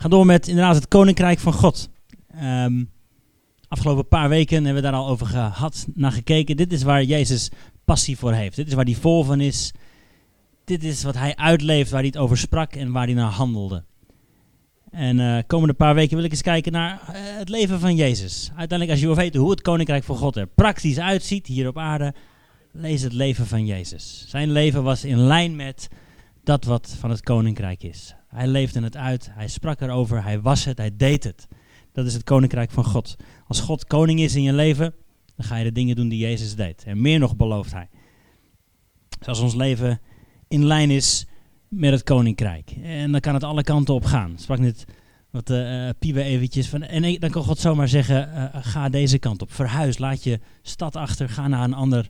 gaan door met inderdaad het Koninkrijk van God. Ehm, afgelopen paar weken hebben we daar al over gehad, naar gekeken. Dit is waar Jezus passie voor heeft. Dit is waar hij vol van is. Dit is wat hij uitleeft, waar hij het over sprak en waar hij naar handelde. En uh, komende paar weken wil ik eens kijken naar uh, het leven van Jezus. Uiteindelijk, als je wil weten hoe het Koninkrijk van God er praktisch uitziet hier op aarde, lees het leven van Jezus. Zijn leven was in lijn met dat wat van het Koninkrijk is. Hij leefde het uit, hij sprak erover, hij was het, hij deed het. Dat is het Koninkrijk van God. Als God koning is in je leven, dan ga je de dingen doen die Jezus deed. En meer nog belooft hij. Dus als ons leven in lijn is met het koninkrijk. En dan kan het alle kanten op gaan. Sprak net wat uh, Piebe eventjes van. En dan kan God zomaar zeggen: ga deze kant op. Verhuis, laat je stad achter, ga naar een ander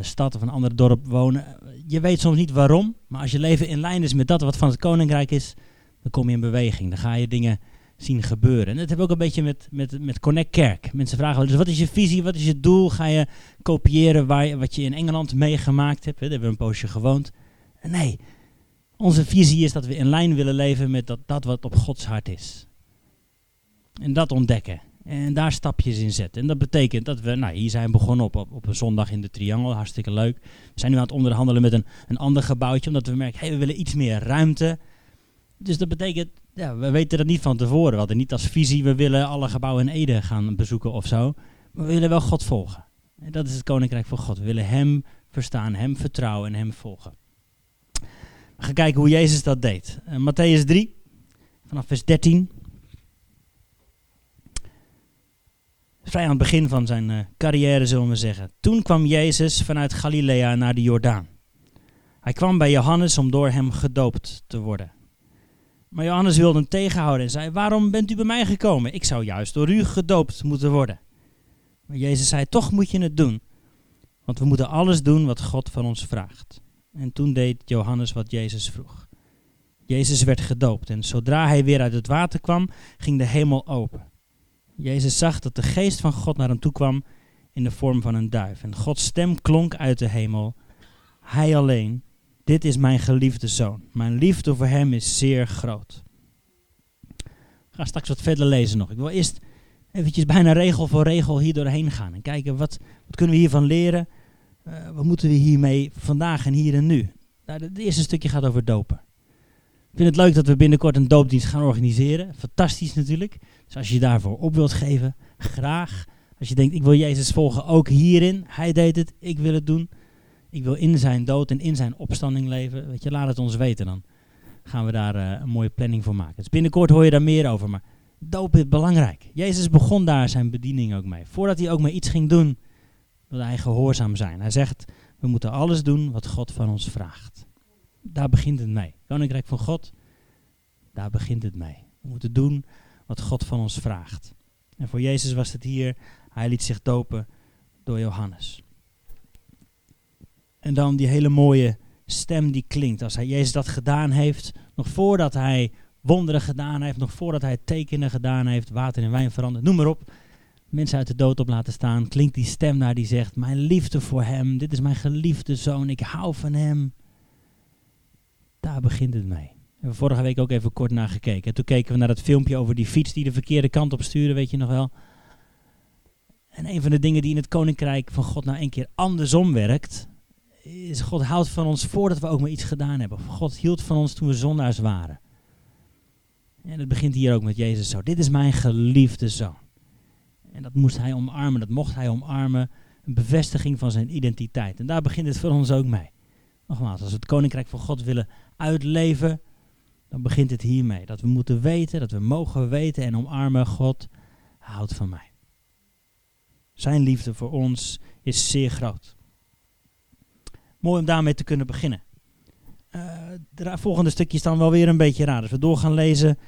stad of een ander dorp wonen. Je weet soms niet waarom, maar als je leven in lijn is met dat wat van het koninkrijk is, dan kom je in beweging. Dan ga je dingen zien gebeuren. En dat heb ik ook een beetje met, met, met Connect Kerk. Mensen vragen wel dus wat is je visie, wat is je doel? Ga je kopiëren waar wat je in Engeland meegemaakt hebt? Daar hebben we een poosje gewoond. Nee, onze visie is dat we in lijn willen leven met dat, dat wat op Gods hart is. En dat ontdekken. En daar stapjes in zetten. En dat betekent dat we, nou hier zijn begonnen op, op, een zondag in de Triangel, hartstikke leuk. We zijn nu aan het onderhandelen met een, een ander gebouwtje, omdat we merken, hey, we willen iets meer ruimte. Dus dat betekent, ja, we weten dat niet van tevoren. We hadden niet als visie, we willen alle gebouwen in Ede gaan bezoeken of zo. Maar we willen wel God volgen. En dat is het Koninkrijk van God. We willen Hem verstaan, Hem vertrouwen en Hem volgen. We gaan kijken hoe Jezus dat deed. Uh, Matthäus 3, vanaf vers 13. Vrij aan het begin van zijn uh, carrière, zullen we zeggen. Toen kwam Jezus vanuit Galilea naar de Jordaan. Hij kwam bij Johannes om door hem gedoopt te worden. Maar Johannes wilde hem tegenhouden en zei: Waarom bent u bij mij gekomen? Ik zou juist door u gedoopt moeten worden. Maar Jezus zei: Toch moet je het doen, want we moeten alles doen wat God van ons vraagt. En toen deed Johannes wat Jezus vroeg. Jezus werd gedoopt en zodra hij weer uit het water kwam, ging de hemel open. Jezus zag dat de geest van God naar hem toe kwam in de vorm van een duif. En Gods stem klonk uit de hemel. Hij alleen, dit is mijn geliefde zoon. Mijn liefde voor hem is zeer groot. Ik ga straks wat verder lezen nog. Ik wil eerst eventjes bijna regel voor regel hier doorheen gaan. En kijken wat, wat kunnen we hiervan leren. Uh, wat moeten we hiermee vandaag en hier en nu? Nou, het eerste stukje gaat over dopen. Ik vind het leuk dat we binnenkort een doopdienst gaan organiseren. Fantastisch natuurlijk. Dus als je daarvoor op wilt geven, graag. Als je denkt, ik wil Jezus volgen, ook hierin. Hij deed het, ik wil het doen. Ik wil in zijn dood en in zijn opstanding leven. Weet je, laat het ons weten dan. Gaan we daar uh, een mooie planning voor maken. Dus binnenkort hoor je daar meer over. Maar doop is belangrijk. Jezus begon daar zijn bediening ook mee. Voordat hij ook maar iets ging doen, wilde hij gehoorzaam zijn. Hij zegt, we moeten alles doen wat God van ons vraagt. Daar begint het mee. Koninkrijk van God, daar begint het mee. We moeten doen wat God van ons vraagt. En voor Jezus was het hier, hij liet zich dopen door Johannes. En dan die hele mooie stem die klinkt. Als hij Jezus dat gedaan heeft, nog voordat hij wonderen gedaan heeft, nog voordat hij tekenen gedaan heeft, water in wijn veranderd, noem maar op. Mensen uit de dood op laten staan, klinkt die stem naar die zegt, mijn liefde voor hem, dit is mijn geliefde zoon, ik hou van hem. Daar begint het mee. We hebben vorige week ook even kort naar gekeken. toen keken we naar dat filmpje over die fiets die de verkeerde kant op stuurde, weet je nog wel. En een van de dingen die in het koninkrijk van God nou een keer andersom werkt, is God houdt van ons voordat we ook maar iets gedaan hebben. God hield van ons toen we zondaars waren. En het begint hier ook met Jezus zo. Dit is mijn geliefde zoon. En dat moest hij omarmen, dat mocht hij omarmen. Een bevestiging van zijn identiteit. En daar begint het voor ons ook mee. Nogmaals, als we het koninkrijk van God willen uitleven, dan begint het hiermee. Dat we moeten weten, dat we mogen weten en omarmen, God houdt van mij. Zijn liefde voor ons is zeer groot. Mooi om daarmee te kunnen beginnen. Uh, de volgende stukje is dan wel weer een beetje raar. Dus we door gaan lezen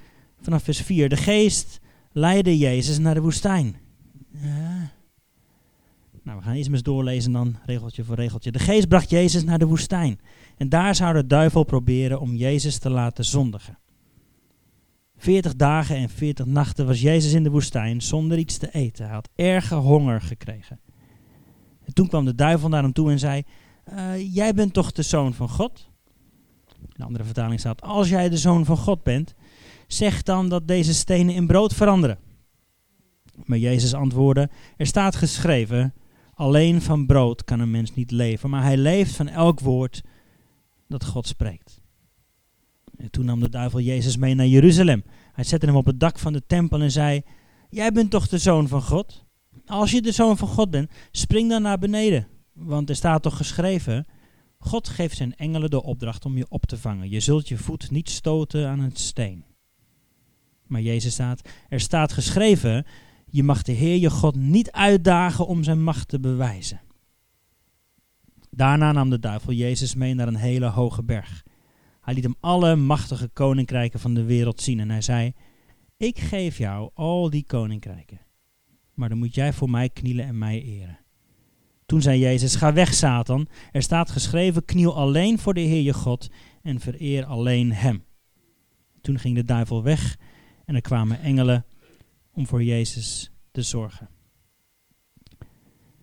vanaf vers 4. De geest leidde Jezus naar de woestijn. Uh, nou, we gaan eens doorlezen dan regeltje voor regeltje. De geest bracht Jezus naar de woestijn. En daar zou de duivel proberen om Jezus te laten zondigen. Veertig dagen en veertig nachten was Jezus in de woestijn zonder iets te eten. Hij had erge honger gekregen. En toen kwam de duivel naar hem toe en zei: uh, Jij bent toch de zoon van God? In de andere vertaling staat: Als jij de zoon van God bent, zeg dan dat deze stenen in brood veranderen. Maar Jezus antwoordde, er staat geschreven, alleen van brood kan een mens niet leven, maar hij leeft van elk woord dat God spreekt. En toen nam de duivel Jezus mee naar Jeruzalem. Hij zette hem op het dak van de tempel en zei, jij bent toch de zoon van God? Als je de zoon van God bent, spring dan naar beneden. Want er staat toch geschreven, God geeft zijn engelen de opdracht om je op te vangen. Je zult je voet niet stoten aan een steen. Maar Jezus staat, er staat geschreven, je mag de Heer je God niet uitdagen om zijn macht te bewijzen. Daarna nam de duivel Jezus mee naar een hele hoge berg. Hij liet hem alle machtige koninkrijken van de wereld zien en hij zei, ik geef jou al die koninkrijken, maar dan moet jij voor mij knielen en mij eren. Toen zei Jezus, ga weg Satan, er staat geschreven, kniel alleen voor de Heer je God en vereer alleen Hem. Toen ging de duivel weg en er kwamen engelen om voor Jezus te zorgen.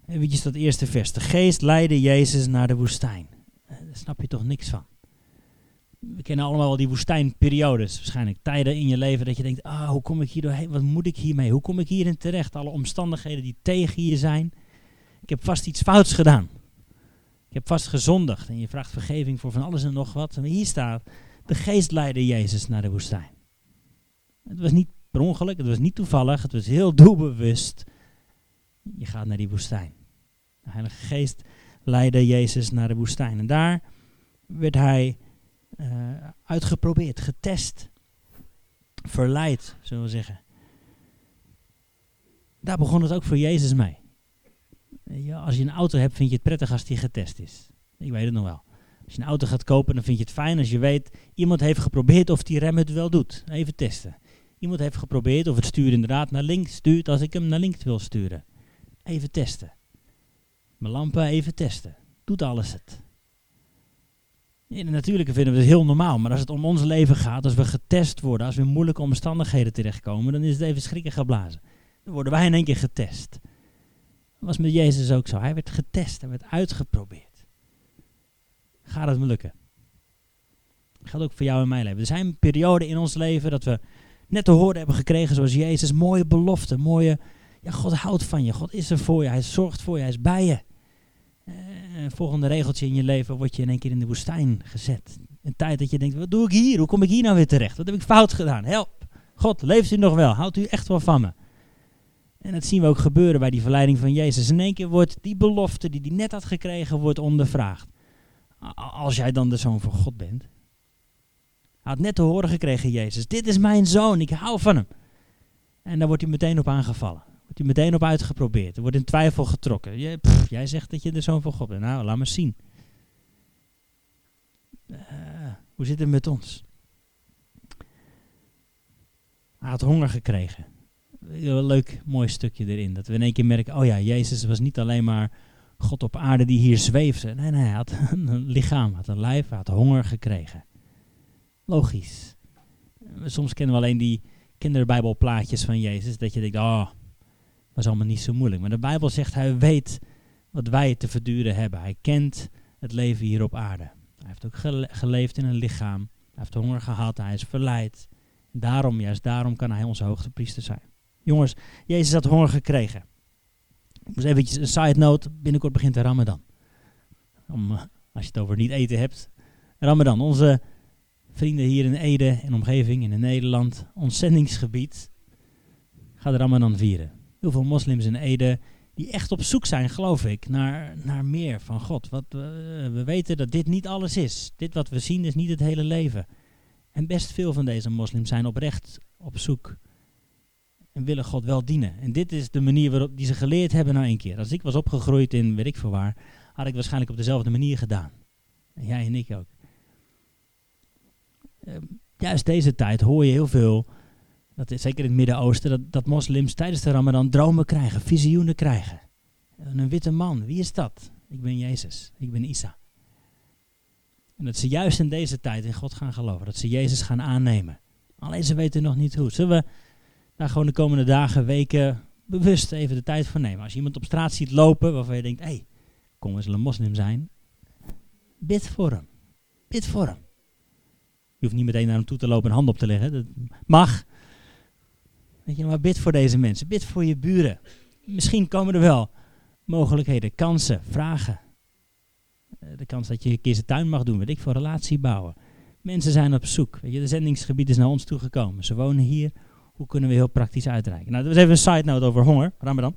Even dat eerste vers. De geest leidde Jezus naar de woestijn. Eh, daar snap je toch niks van. We kennen allemaal wel die woestijnperiodes. Waarschijnlijk tijden in je leven dat je denkt, ah, hoe kom ik hier doorheen? Wat moet ik hiermee? Hoe kom ik hierin terecht? Alle omstandigheden die tegen je zijn. Ik heb vast iets fouts gedaan. Ik heb vast gezondigd. En je vraagt vergeving voor van alles en nog wat. En hier staat, de geest leidde Jezus naar de woestijn. Het was niet het was niet toevallig, het was heel doelbewust. Je gaat naar die woestijn. De Heilige Geest leidde Jezus naar de woestijn. En daar werd hij uh, uitgeprobeerd, getest, verleid, zullen we zeggen. Daar begon het ook voor Jezus mee. Ja, als je een auto hebt, vind je het prettig als die getest is. Ik weet het nog wel. Als je een auto gaat kopen, dan vind je het fijn als je weet, iemand heeft geprobeerd of die rem het wel doet. Even testen. Iemand heeft geprobeerd of het stuur inderdaad naar links stuurt als ik hem naar links wil sturen. Even testen. Mijn lampen even testen. Doet alles het. In de natuurlijke vinden we het heel normaal, maar als het om ons leven gaat, als we getest worden, als we in moeilijke omstandigheden terechtkomen, dan is het even schrikken geblazen. Dan worden wij in één keer getest. Dat was met Jezus ook zo. Hij werd getest, hij werd uitgeprobeerd. Gaat het me lukken? Dat geldt ook voor jou en mijn leven. Er zijn perioden in ons leven dat we net te horen hebben gekregen zoals Jezus. Mooie beloften, mooie... Ja, God houdt van je. God is er voor je. Hij zorgt voor je. Hij is bij je. Uh, volgende regeltje in je leven word je in één keer in de woestijn gezet. Een tijd dat je denkt, wat doe ik hier? Hoe kom ik hier nou weer terecht? Wat heb ik fout gedaan? Help! God, leeft u nog wel? Houdt u echt wel van me? En dat zien we ook gebeuren bij die verleiding van Jezus. In één keer wordt die belofte die hij net had gekregen, wordt ondervraagd. Als jij dan de zoon van God bent. Had net te horen gekregen, Jezus, dit is mijn zoon, ik hou van hem. En daar wordt hij meteen op aangevallen. Wordt hij meteen op uitgeprobeerd. Er wordt in twijfel getrokken. Jij zegt dat je de zoon van God bent. Nou, laat me zien. Uh, hoe zit het met ons? Hij had honger gekregen. Leuk, mooi stukje erin. Dat we in één keer merken, oh ja, Jezus was niet alleen maar God op aarde die hier zweefde. Nee, nee, hij had een lichaam, had een lijf, hij had honger gekregen. Logisch. Soms kennen we alleen die kinderbijbelplaatjes van Jezus. Dat je denkt, oh, dat is allemaal niet zo moeilijk. Maar de Bijbel zegt, hij weet wat wij te verduren hebben. Hij kent het leven hier op aarde. Hij heeft ook geleefd in een lichaam. Hij heeft honger gehad, hij is verleid. Daarom, juist daarom kan hij onze hoogtepriester zijn. Jongens, Jezus had honger gekregen. Ik moest eventjes een side note. Binnenkort begint de Ramadan. Eh, als je het over niet eten hebt. Ramadan, onze vrienden hier in Ede en omgeving in Nederland, ons zendingsgebied, gaat Ramadan vieren. Heel veel moslims in Ede die echt op zoek zijn, geloof ik, naar, naar meer van God. Wat, we, we weten dat dit niet alles is. Dit wat we zien is niet het hele leven. En best veel van deze moslims zijn oprecht op zoek en willen God wel dienen. En dit is de manier waarop die ze geleerd hebben nou een keer. Als ik was opgegroeid in weet ik veel waar, had ik waarschijnlijk op dezelfde manier gedaan. En jij en ik ook. Ehm, juist deze tijd hoor je heel veel, dat is zeker in het Midden-Oosten, dat, dat moslims tijdens de Ramadan dromen krijgen, visioenen krijgen. een witte man, wie is dat? Ik ben Jezus, ik ben Isa. En dat ze juist in deze tijd in God gaan geloven, dat ze Jezus gaan aannemen. Alleen ze weten nog niet hoe. Zullen we daar gewoon de komende dagen, weken bewust even de tijd voor nemen? Als je iemand op straat ziet lopen waarvan je denkt, hé, hey, kon eens een moslim zijn. Bid voor hem. Bid voor hem. Hoeft niet meteen naar hem toe te lopen en hand op te leggen. Dat mag. Weet je, maar bid voor deze mensen. Bid voor je buren. Misschien komen er wel mogelijkheden, kansen, vragen. Eh, de kans dat je een keer zijn tuin mag doen, weet ik, voor relatie bouwen. Mensen zijn op zoek. Weet je, de zendingsgebied is naar ons toegekomen. Ze wonen hier. Hoe kunnen we heel praktisch uitreiken? Nou, dat was even een side note over honger. Ramadan.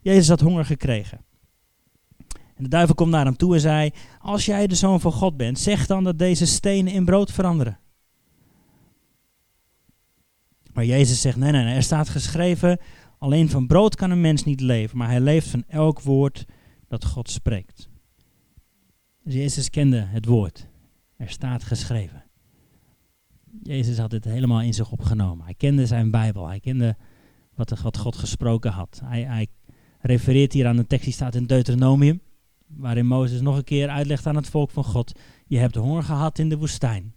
Jezus had honger gekregen. En de duivel komt naar hem toe en zei: Als jij de zoon van God bent, zeg dan dat deze stenen in brood veranderen. Maar Jezus zegt: Nee, nee, nee. Er staat geschreven: Alleen van brood kan een mens niet leven, maar hij leeft van elk woord dat God spreekt. Dus Jezus kende het woord. Er staat geschreven. Jezus had dit helemaal in zich opgenomen. Hij kende zijn Bijbel. Hij kende wat, wat God gesproken had. Hij, hij refereert hier aan een tekst die staat in Deuteronomium. Waarin Mozes nog een keer uitlegt aan het volk van God. Je hebt honger gehad in de woestijn.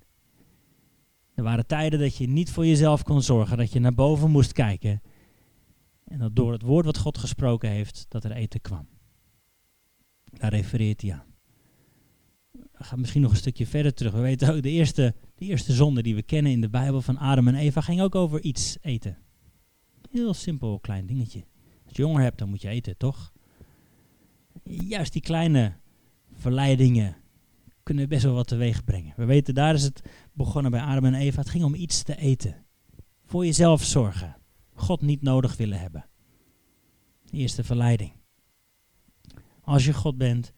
Er waren tijden dat je niet voor jezelf kon zorgen. Dat je naar boven moest kijken. En dat door het woord wat God gesproken heeft, dat er eten kwam. Daar refereert hij aan we gaan misschien nog een stukje verder terug. We weten ook, de eerste, de eerste zonde die we kennen in de Bijbel van Adam en Eva ging ook over iets eten. Heel simpel klein dingetje. Als je honger hebt, dan moet je eten, toch? Juist die kleine verleidingen kunnen best wel wat teweeg brengen. We weten, daar is het begonnen bij Adam en Eva. Het ging om iets te eten. Voor jezelf zorgen. God niet nodig willen hebben. De eerste verleiding. Als je God bent,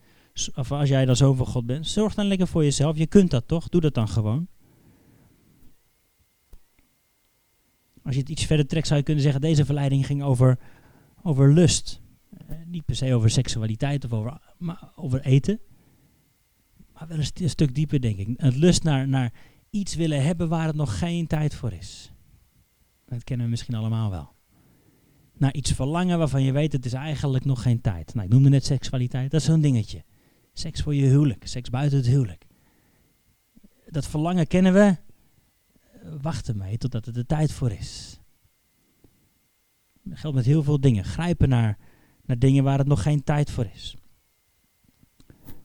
of als jij dan zo van God bent, zorg dan lekker voor jezelf. Je kunt dat toch? Doe dat dan gewoon. Als je het iets verder trekt, zou je kunnen zeggen: deze verleiding ging over, over lust. Eh, niet per se over seksualiteit of over, maar over eten. Maar wel een, stuk dieper, denk ik. Het lust naar, naar iets willen hebben waar het nog geen tijd voor is. Dat kennen we misschien allemaal wel. Naar iets verlangen waarvan je weet het is eigenlijk nog geen tijd. Nou, ik noemde net seksualiteit, dat is zo'n dingetje. Seks voor je huwelijk, seks buiten het huwelijk. Dat verlangen kennen we. Wacht ermee totdat er de tijd voor is. Dat geldt met heel veel dingen. Grijpen naar, naar dingen waar het nog geen tijd voor is.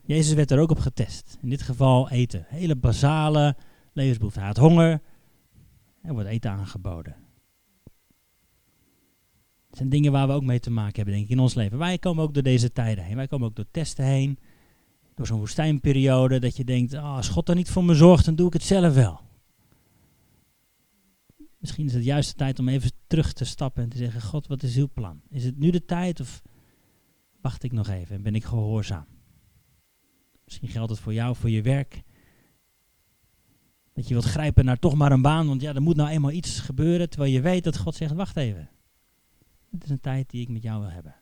Jezus werd er ook op getest. In dit geval eten. Hele basale levensbehoeften. Hij had honger. Er wordt eten aangeboden. Het zijn dingen waar we ook mee te maken hebben, denk ik, in ons leven. Wij komen ook door deze tijden heen. Wij komen ook door testen heen door zo'n woestijnperiode, dat je denkt, ah, als God er niet voor me zorgt, dan doe ik het zelf wel. Misschien is het de tijd om even terug te stappen en te zeggen, God, wat is uw plan? Is het nu de tijd of wacht ik nog even en ben ik gehoorzaam? Misschien geldt het voor jou, voor je werk. Dat je wilt grijpen naar toch maar een baan, want ja, er moet nou eenmaal iets gebeuren, terwijl je weet dat God zegt, wacht even. Het is een tijd die ik met jou wil hebben.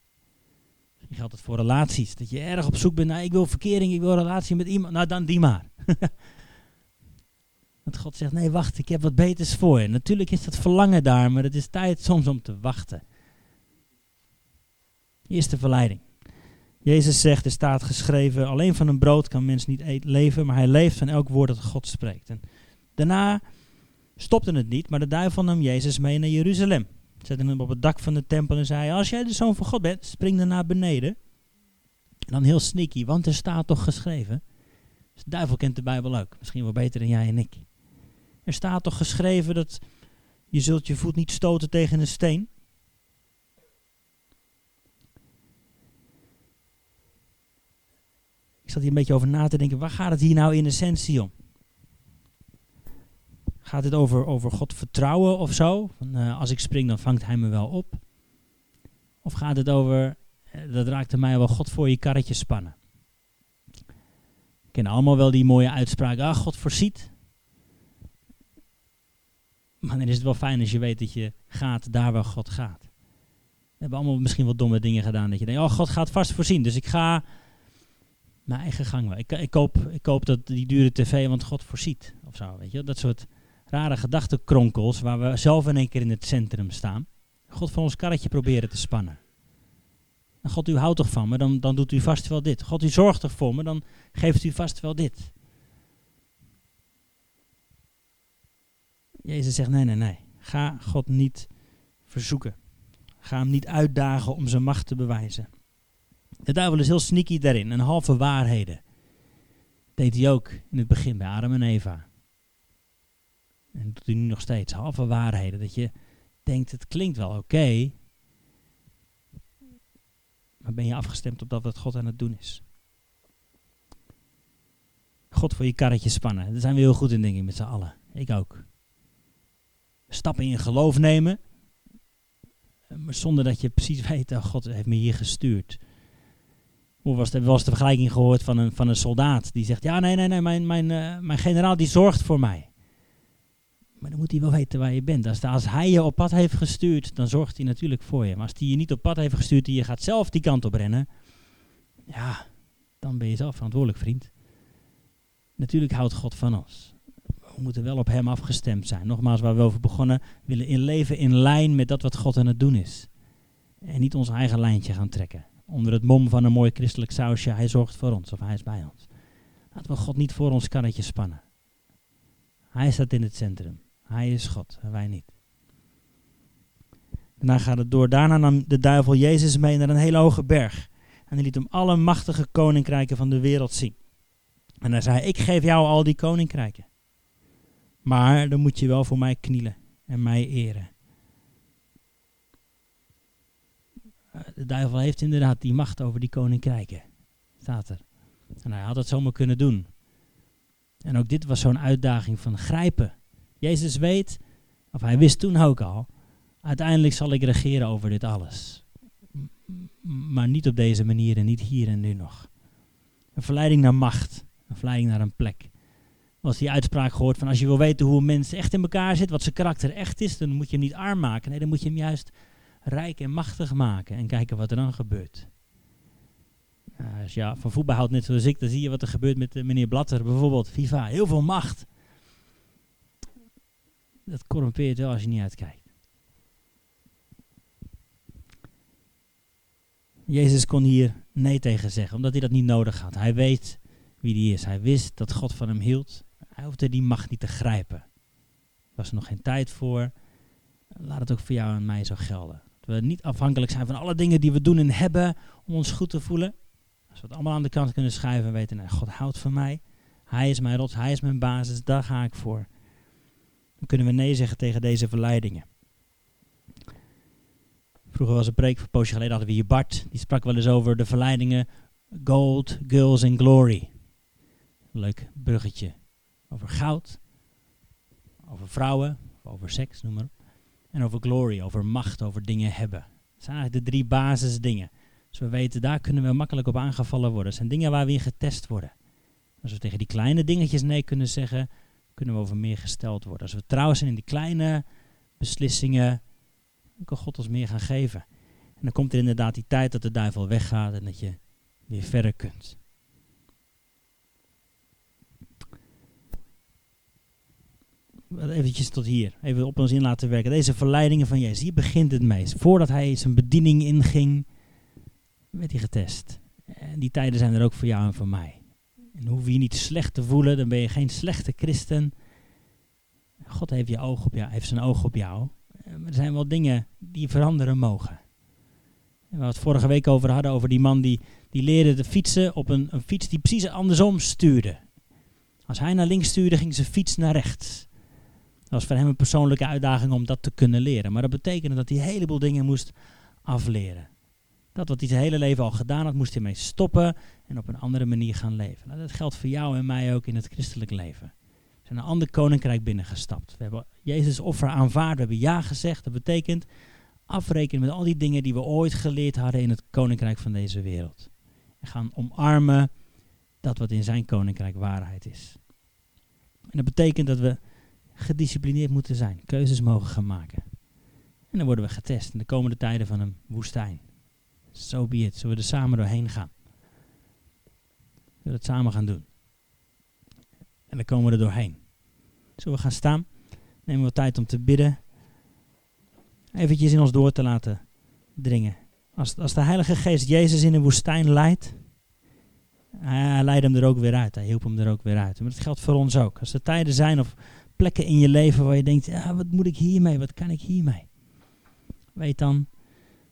Misschien geldt het voor relaties. Dat je erg op zoek bent naar, ik wil verkering, ik wil relatie met iemand. Nou, dan die maar. dat God zegt, nee, wacht, ik heb wat beters voor je. Natuurlijk is dat verlangen daar, maar het is tijd soms om te wachten. Eerste verleiding. Jezus zegt, er staat geschreven, alleen van een brood kan mens niet leven, maar hij leeft van elk woord dat God spreekt. En daarna stopte het niet, maar de duivel nam Jezus mee naar Jeruzalem. Zette hem op het dak van de tempel en zei: Als jij de zoon van God bent, spring dan naar beneden. En dan heel sneaky, want er staat toch geschreven. De duivel kent de Bijbel ook, misschien wel beter dan jij en ik. Er staat toch geschreven dat je zult je voet niet stoten tegen een steen. Ik zat hier een beetje over na te denken, waar gaat het hier nou in essentie om? Gaat het over, over God vertrouwen of zo? Van, uh, als ik spring, dan vangt hij me wel op. Of gaat het over, uh, dat raakte mij wel, God voor je karretje spannen. We kennen allemaal wel die mooie uitspraak, ah, God voorziet. Maar dan is het wel fijn als je weet dat je gaat daar waar God gaat. We hebben allemaal misschien wel domme dingen gedaan. Dat je denkt, oh, God gaat vast voorzien. Dus ik ga mijn eigen gang wel. Ik, ik, koop, ik koop dat, die dure tv, want God voorziet. Of zo, weet je. Dat soort rare gedachtenkronkels waar we zelf in één keer in het centrum staan. God van ons karretje proberen te spannen. En God, u houdt toch van me, dan, dan doet u vast wel dit. God, u zorgt toch voor me, dan geeft u vast wel dit. Jezus zegt, nee, nee, nee. Ga God niet verzoeken. Ga hem niet uitdagen om zijn macht te bewijzen. De duivel is heel sneaky daarin, een halve waarheden. deed hij ook in het begin bij Adam en Eva. En doet hij nu nog steeds. Halve waarheden. Dat je denkt, het klinkt wel oké. maar ben je afgestemd op dat wat God aan het doen is? God voor je karretje spannen. Daar zijn we heel goed in, denk ik, met z'n allen. Ik ook. Stappen in geloof nemen. Maar zonder dat je precies weet, God heeft me hier gestuurd. Hoe was de, was de vergelijking gehoord van een, van een soldaat die zegt, ja nee, nee, nee, mijn, mijn, uh, mijn generaal die zorgt voor mij. Maar dan moet hij wel weten waar je bent. Als, hij je op pad heeft gestuurd, dan zorgt hij natuurlijk voor je. Maar als hij je niet op pad heeft gestuurd en je gaat zelf die kant op rennen, ja, dan ben je zelf verantwoordelijk, vriend. Natuurlijk houdt God van ons. We moeten wel op Hem afgestemd zijn. Nogmaals, waar we over begonnen, willen in leven in lijn met dat wat God aan het doen is. En niet ons eigen lijntje gaan trekken. Onder het mom van een mooi christelijk sausje, Hij zorgt voor ons of Hij is bij ons. Laten we God niet voor ons karretje spannen. Hij staat in het centrum. Hij is God en wij niet. Daarna gaat het door. Daarna nam de duivel Jezus mee naar een hele hoge berg. En hij liet hem alle machtige koninkrijken van de wereld zien. En hij zei, ik geef jou al die koninkrijken. Maar dan moet je wel voor mij knielen en mij eren. Eh, de duivel heeft inderdaad die macht over die koninkrijken. Staat er. En hij had het zomaar kunnen doen. En ook dit was zo'n uitdaging van grijpen. Jezus weet, of hij wist toen ook al, uiteindelijk zal ik regeren over dit alles. Maar niet op deze manier en niet hier en nu nog. Een verleiding naar macht, een verleiding naar een plek. Was die uitspraak gehoord van als je wil weten hoe een mens echt in elkaar zit, wat zijn karakter echt is, dan moet je hem niet arm maken. Nee, dan moet je hem juist rijk en machtig maken en kijken wat er dan gebeurt. als je van voetbal houdt net zoals ik, dan zie je wat er gebeurt met uh, meneer Blatter bijvoorbeeld. FIFA, heel veel macht dat corrumpeert wel als je niet uitkijkt. Jezus kon hier nee tegen zeggen, omdat hij dat niet nodig had. Hij weet wie hij is. Hij wist dat God van hem hield. Hij hoefde die macht niet te grijpen. Er was er nog geen tijd voor. Laat het ook voor jou en mij zo gelden. Dat we niet afhankelijk zijn van alle dingen die we doen en hebben om ons goed te voelen. Als we het allemaal aan de kant kunnen schuiven en weten, nee, God houdt van mij. Hij is mijn rots, hij is mijn basis, daar ga ik voor dan kunnen we nee zeggen tegen deze verleidingen. Vroeger was een preek, een poosje geleden hadden we hier Bart. Die sprak wel eens over de verleidingen gold, girls and glory. Leuk bruggetje. Over goud, over vrouwen, over seks, noem maar op. En over glory, over macht, over dingen hebben. Dat zijn eigenlijk de drie basisdingen. Dus we weten, daar kunnen we makkelijk op aangevallen worden. Dat zijn dingen waar we in getest worden. Als we tegen die kleine dingetjes nee kunnen zeggen, kunnen we over meer gesteld worden. Als we trouw zijn in die kleine beslissingen, kan God ons meer gaan geven. En dan komt er inderdaad die tijd dat de duivel weggaat en dat je weer verder kunt. Even tot hier, even op ons in laten werken. Deze verleidingen van Jezus, hier begint het meest. Voordat hij zijn bediening inging, werd hij getest. En die tijden zijn er ook voor jou en voor mij. En hoef je niet slecht te voelen, dan ben je geen slechte christen. God heeft, je oog op jou, heeft zijn oog op jou. Eh, maar er zijn wel dingen die veranderen mogen. En we het vorige week over hadden, over die man die, die leerde te fietsen op een, een fiets die precies andersom stuurde. Als hij naar links stuurde, ging zijn fiets naar rechts. Dat was voor hem een persoonlijke uitdaging om dat te kunnen leren. Maar dat betekende dat hij een heleboel dingen moest afleren. Dat wat hij zijn hele leven al gedaan had, moest hij mee stoppen en op een andere manier gaan leven. Nou, dat geldt voor jou en mij ook in het christelijk leven. We zijn een ander koninkrijk binnengestapt. We hebben Jezus offer aanvaard, we hebben ja gezegd. Dat betekent afrekenen met al die dingen die we ooit geleerd hadden in het koninkrijk van deze wereld. En gaan omarmen dat wat in zijn koninkrijk waarheid is. En dat betekent dat we gedisciplineerd moeten zijn, keuzes mogen gaan maken. En dan worden we getest in de komende tijden van een woestijn. So be. Zullen we er samen doorheen gaan? We het samen gaan doen? En dan komen we er doorheen. Zullen we gaan staan? Nemen we tijd om te bidden. Eventjes in ons door te laten dringen. Als, als de Heilige Geest Jezus in de woestijn leidt, hij leidde hem er ook weer uit. Hij hielp hem er ook weer uit. Maar dat geldt voor ons ook. Als er tijden zijn of plekken in je leven waar je denkt, ja, wat moet ik hiermee? Wat kan ik hiermee? Weet dan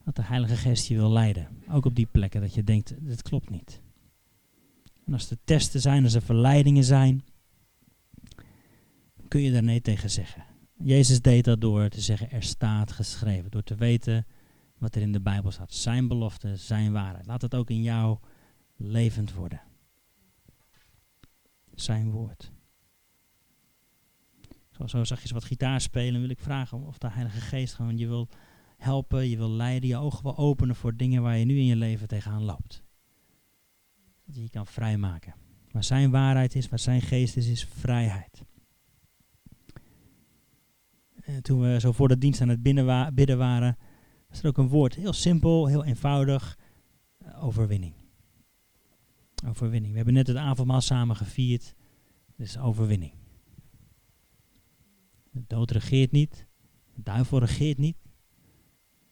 dat de Heilige Geest je wil leiden. Ook op die plekken dat je denkt, dit klopt niet. En als er testen zijn, als er verleidingen zijn, kun je daar nee tegen zeggen. Jezus deed dat door te zeggen, er staat geschreven. Door te weten wat er in de Bijbel staat. Zijn belofte, zijn waarheid. Laat het ook in jou levend worden. Zijn woord. Zo, zo je wat gitaar spelen. Wil ik vragen of de Heilige Geest gewoon je wil helpen, je wil leiden, je ogen wil openen voor dingen waar je nu in je leven tegenaan loopt. Dat je je kan vrijmaken. Waar zijn waarheid is, waar zijn geest is, is vrijheid. En toen we zo voor de dienst aan het bidden waren, was er ook een woord. Heel simpel, heel eenvoudig. Uh, overwinning. Overwinning. We hebben net het avondmaal samen gevierd. Dus overwinning. De dood regeert niet. De duivel regeert niet.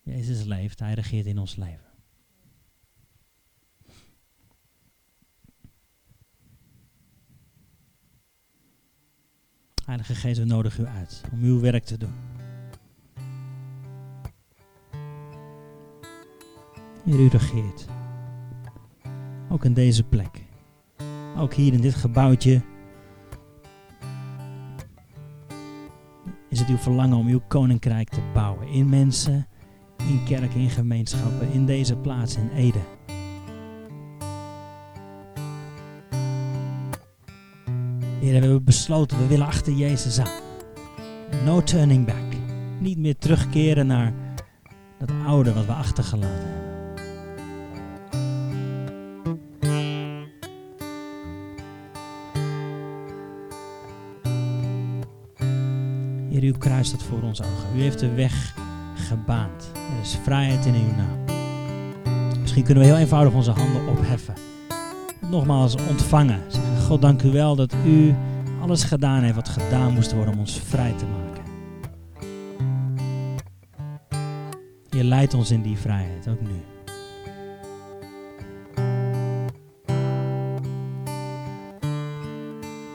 Jezus leeft. Hij regeert in ons leven. Heilige Geest, we u uit om uw werk te doen. Heer, u regeert. Ook in deze plek. Ook hier in dit gebouwtje. Is het uw verlangen om uw koninkrijk te bouwen. In mensen, in kerken, in gemeenschappen, in deze plaats in Ede. Heer, we hebben besloten, we willen achter Jezus aan. No turning back. Niet meer terugkeren naar dat oude wat we achtergelaten hebben. Heer, u kruist het voor ons ogen. U heeft de weg gebaand. Er is vrijheid in uw naam. Misschien kunnen we heel eenvoudig onze handen opheffen. Nogmaals ontvangen. God, dank u wel dat u alles gedaan heeft wat gedaan moest worden om ons vrij te maken. Je leidt ons in die vrijheid, ook nu.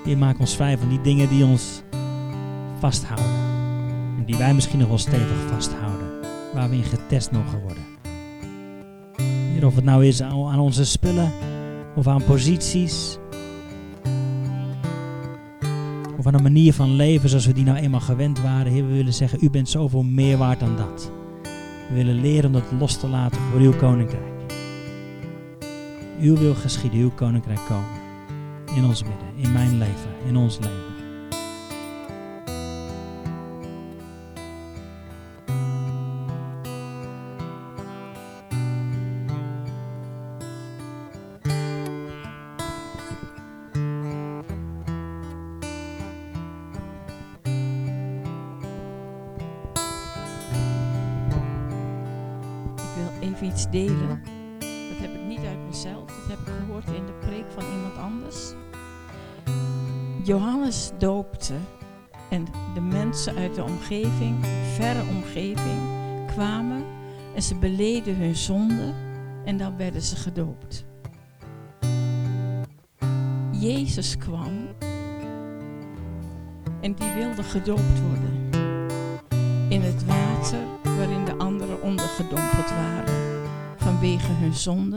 Je maakt ons vrij van die dingen die ons vasthouden. En die wij misschien nog wel stevig vasthouden. Waar we in getest mogen worden. Hier, of het nou is aan onze spullen, of aan posities, aan een manier van leven zoals we die nou eenmaal gewend waren. Heer, we willen zeggen, u bent zoveel meer waard dan dat. We willen leren om dat los te laten voor uw koninkrijk. Uw wil geschieden, uw koninkrijk komen. In ons midden, in mijn leven, in ons leven. Iets delen. Dat heb ik niet uit mezelf, dat heb ik gehoord in de preek van iemand anders. Johannes doopte en de mensen uit de omgeving, verre omgeving, kwamen en ze beleden hun zonde en dan werden ze gedoopt. Jezus kwam en die wilde gedoopt worden in het water waarin de anderen ondergedompeld waren vanwege hun zonde,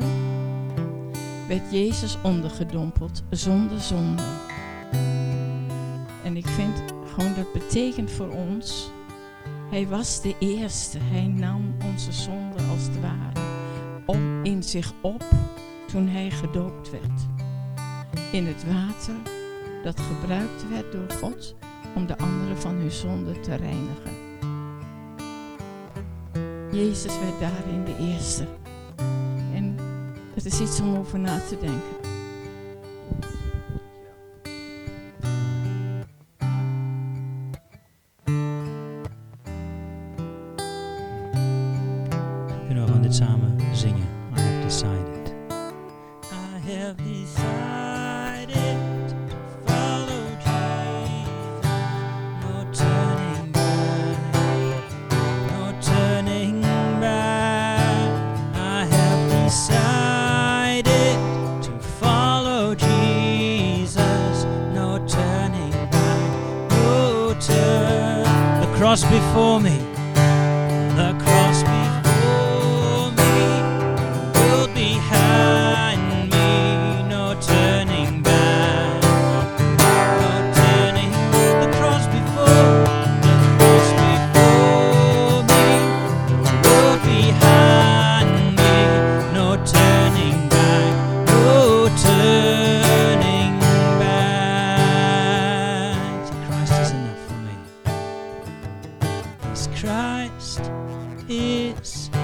werd Jezus ondergedompeld zonder zonde. En ik vind gewoon dat betekent voor ons, hij was de eerste, hij nam onze zonde als het ware op in zich op toen hij gedoopt werd. In het water dat gebruikt werd door God om de anderen van hun zonde te reinigen. Jezus werd daarin de eerste. Is iets om over na te denken. Before me. Is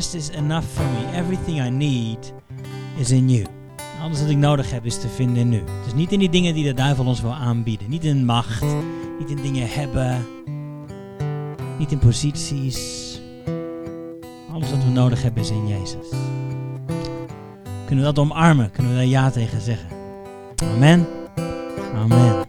is enough for me. Everything I need is in you. Alles wat ik nodig heb is te vinden in u. Dus niet in die dingen die de duivel ons wil aanbieden. Niet in macht. Niet in dingen hebben. Niet in posities. Alles wat we nodig hebben is in Jezus. Kunnen we dat omarmen? Kunnen we daar ja tegen zeggen? Amen. Amen.